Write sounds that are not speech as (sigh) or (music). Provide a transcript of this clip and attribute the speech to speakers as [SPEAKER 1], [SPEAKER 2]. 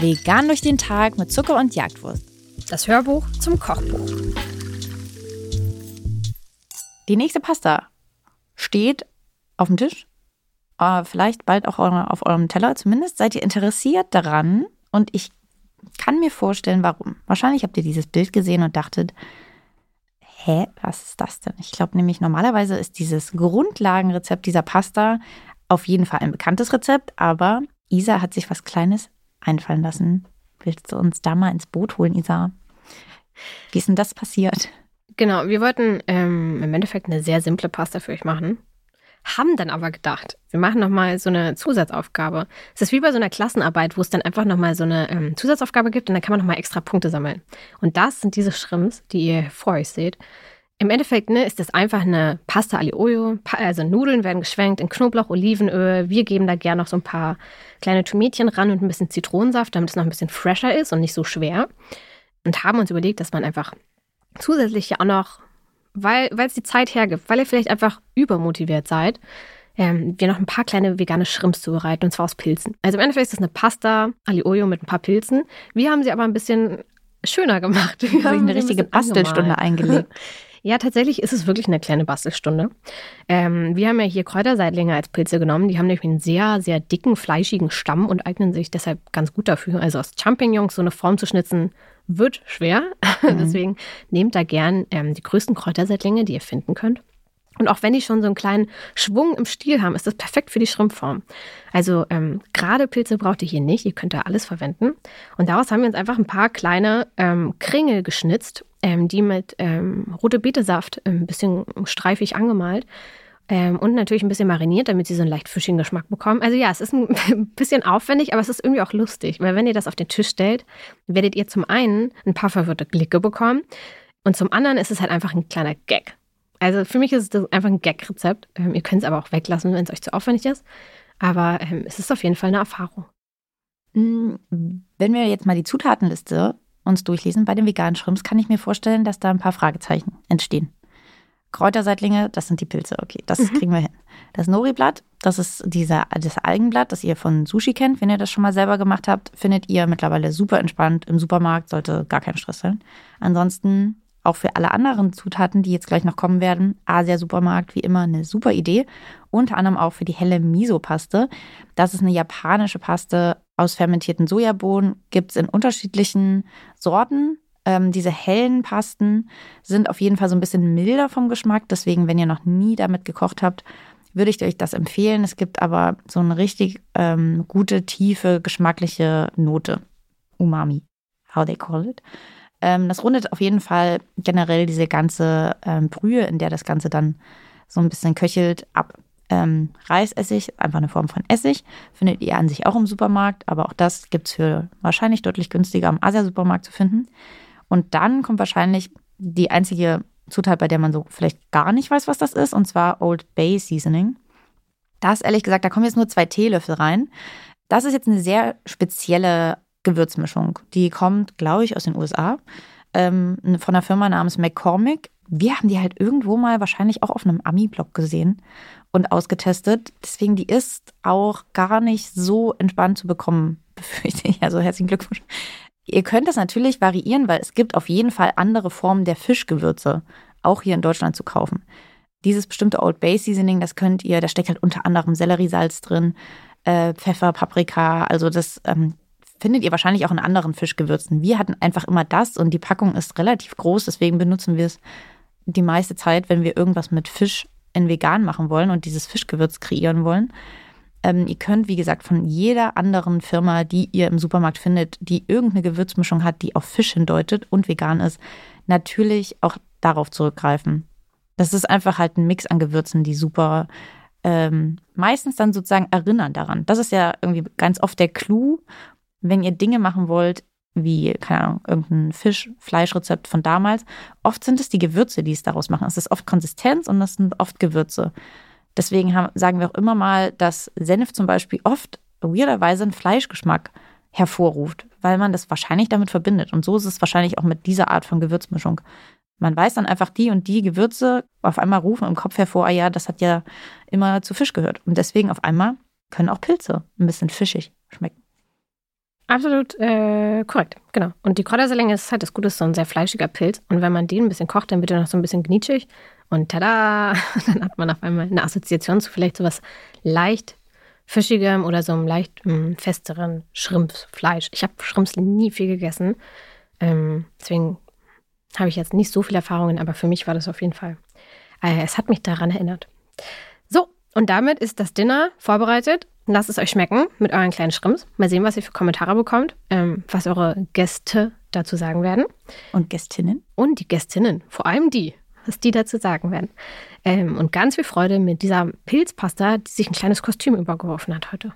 [SPEAKER 1] Vegan durch den Tag mit Zucker und Jagdwurst.
[SPEAKER 2] Das Hörbuch zum Kochbuch.
[SPEAKER 1] Die nächste Pasta steht auf dem Tisch. Äh, vielleicht bald auch auf eurem Teller. Zumindest seid ihr interessiert daran. Und ich kann mir vorstellen, warum. Wahrscheinlich habt ihr dieses Bild gesehen und dachtet, hä, was ist das denn? Ich glaube nämlich, normalerweise ist dieses Grundlagenrezept dieser Pasta auf jeden Fall ein bekanntes Rezept, aber Isa hat sich was Kleines einfallen lassen. Willst du uns da mal ins Boot holen, Isa? Wie ist denn das passiert?
[SPEAKER 2] Genau, wir wollten ähm, im Endeffekt eine sehr simple Pasta für euch machen. Haben dann aber gedacht, wir machen nochmal so eine Zusatzaufgabe. Es ist wie bei so einer Klassenarbeit, wo es dann einfach nochmal so eine ähm, Zusatzaufgabe gibt und dann kann man nochmal extra Punkte sammeln. Und das sind diese Shrimps, die ihr vor euch seht. Im Endeffekt ne, ist das einfach eine Pasta ali olio. Also Nudeln werden geschwenkt in Knoblauch, Olivenöl. Wir geben da gerne noch so ein paar kleine Tomätchen ran und ein bisschen Zitronensaft, damit es noch ein bisschen fresher ist und nicht so schwer. Und haben uns überlegt, dass man einfach zusätzlich ja auch noch, weil es die Zeit hergibt, weil ihr vielleicht einfach übermotiviert seid, ähm, wir noch ein paar kleine vegane Shrimps zubereiten, und zwar aus Pilzen. Also im Endeffekt ist das eine Pasta olio mit ein paar Pilzen. Wir haben sie aber ein bisschen schöner gemacht. Wir
[SPEAKER 1] haben eine richtige ein Bastelstunde eingelegt. (laughs)
[SPEAKER 2] Ja, tatsächlich ist es wirklich eine kleine Bastelstunde. Ähm, wir haben ja hier Kräuterseitlinge als Pilze genommen. Die haben nämlich einen sehr, sehr dicken, fleischigen Stamm und eignen sich deshalb ganz gut dafür. Also aus Champignons so eine Form zu schnitzen, wird schwer. (laughs) Mhm. Deswegen nehmt da gern ähm, die größten Kräuterseitlinge, die ihr finden könnt. Und auch wenn die schon so einen kleinen Schwung im Stiel haben, ist das perfekt für die Schrimpform. Also ähm, gerade Pilze braucht ihr hier nicht, ihr könnt da alles verwenden. Und daraus haben wir uns einfach ein paar kleine ähm, Kringel geschnitzt, ähm, die mit ähm, rote Betesaft ein bisschen streifig angemalt ähm, und natürlich ein bisschen mariniert, damit sie so einen leicht fischigen Geschmack bekommen. Also ja, es ist ein (laughs) bisschen aufwendig, aber es ist irgendwie auch lustig, weil wenn ihr das auf den Tisch stellt, werdet ihr zum einen ein paar verwirrte Blicke bekommen und zum anderen ist es halt einfach ein kleiner Gag. Also für mich ist es einfach ein Gag-Rezept. Ähm, ihr könnt es aber auch weglassen, wenn es euch zu aufwendig ist. Aber ähm, es ist auf jeden Fall eine Erfahrung.
[SPEAKER 1] Mm, wenn wir jetzt mal die Zutatenliste uns durchlesen bei den veganen Shrimps, kann ich mir vorstellen, dass da ein paar Fragezeichen entstehen. Kräuterseitlinge, das sind die Pilze, okay, das mhm. kriegen wir hin. Das Nori-Blatt, das ist dieser, das Algenblatt, das ihr von Sushi kennt. Wenn ihr das schon mal selber gemacht habt, findet ihr mittlerweile super entspannt im Supermarkt, sollte gar kein Stress sein. Ansonsten auch für alle anderen Zutaten, die jetzt gleich noch kommen werden, Asia-Supermarkt, wie immer, eine super Idee. Unter anderem auch für die helle Miso-Paste. Das ist eine japanische Paste aus fermentierten Sojabohnen, gibt es in unterschiedlichen Sorten. Ähm, diese hellen Pasten sind auf jeden Fall so ein bisschen milder vom Geschmack. Deswegen, wenn ihr noch nie damit gekocht habt, würde ich euch das empfehlen. Es gibt aber so eine richtig ähm, gute, tiefe, geschmackliche Note. Umami, how they call it. Ähm, das rundet auf jeden Fall generell diese ganze ähm, Brühe, in der das Ganze dann so ein bisschen köchelt, ab. Ähm, Reisessig, einfach eine Form von Essig, findet ihr an sich auch im Supermarkt, aber auch das gibt es für wahrscheinlich deutlich günstiger am Asia-Supermarkt zu finden. Und dann kommt wahrscheinlich die einzige Zutat, bei der man so vielleicht gar nicht weiß, was das ist, und zwar Old Bay Seasoning. Das, ehrlich gesagt, da kommen jetzt nur zwei Teelöffel rein. Das ist jetzt eine sehr spezielle Gewürzmischung. Die kommt, glaube ich, aus den USA ähm, von einer Firma namens McCormick. Wir haben die halt irgendwo mal wahrscheinlich auch auf einem Ami-Blog gesehen und ausgetestet. Deswegen, die ist auch gar nicht so entspannt zu bekommen, (laughs) befürchte ich. Also herzlichen Glückwunsch. Ihr könnt das natürlich variieren, weil es gibt auf jeden Fall andere Formen der Fischgewürze, auch hier in Deutschland zu kaufen. Dieses bestimmte Old Bay Seasoning, das könnt ihr, da steckt halt unter anderem Selleriesalz drin, äh, Pfeffer, Paprika, also das ähm, findet ihr wahrscheinlich auch in anderen Fischgewürzen. Wir hatten einfach immer das und die Packung ist relativ groß, deswegen benutzen wir es die meiste Zeit, wenn wir irgendwas mit Fisch in vegan machen wollen und dieses Fischgewürz kreieren wollen. Ähm, ihr könnt, wie gesagt, von jeder anderen Firma, die ihr im Supermarkt findet, die irgendeine Gewürzmischung hat, die auf Fisch hindeutet und vegan ist, natürlich auch darauf zurückgreifen. Das ist einfach halt ein Mix an Gewürzen, die super ähm, meistens dann sozusagen erinnern daran. Das ist ja irgendwie ganz oft der Clou wenn ihr Dinge machen wollt, wie, keine Ahnung, irgendein Fisch-Fleischrezept von damals, oft sind es die Gewürze, die es daraus machen. Es ist oft Konsistenz und das sind oft Gewürze. Deswegen haben, sagen wir auch immer mal, dass Senf zum Beispiel oft weirderweise einen Fleischgeschmack hervorruft, weil man das wahrscheinlich damit verbindet. Und so ist es wahrscheinlich auch mit dieser Art von Gewürzmischung. Man weiß dann einfach, die und die Gewürze auf einmal rufen im Kopf hervor, ah ja, das hat ja immer zu Fisch gehört. Und deswegen auf einmal können auch Pilze ein bisschen fischig schmecken.
[SPEAKER 2] Absolut äh, korrekt, genau. Und die Kräuterselinge ist halt das Gute, ist so ein sehr fleischiger Pilz. Und wenn man den ein bisschen kocht, dann wird er noch so ein bisschen gnitschig. Und tada, (laughs) dann hat man auf einmal eine Assoziation zu vielleicht sowas leicht fischigem oder so einem leicht mh, hm, festeren Schrimpsfleisch. Ich habe Schrimps nie viel gegessen. Ähm, deswegen habe ich jetzt nicht so viele Erfahrungen, aber für mich war das auf jeden Fall. Äh, es hat mich daran erinnert. So, und damit ist das Dinner vorbereitet. Lasst es euch schmecken mit euren kleinen Schrimps. Mal sehen, was ihr für Kommentare bekommt, ähm, was eure Gäste dazu sagen werden.
[SPEAKER 1] Und Gästinnen.
[SPEAKER 2] Und die Gästinnen, vor allem die, was die dazu sagen werden. Ähm, und ganz viel Freude mit dieser Pilzpasta, die sich ein kleines Kostüm übergeworfen hat heute.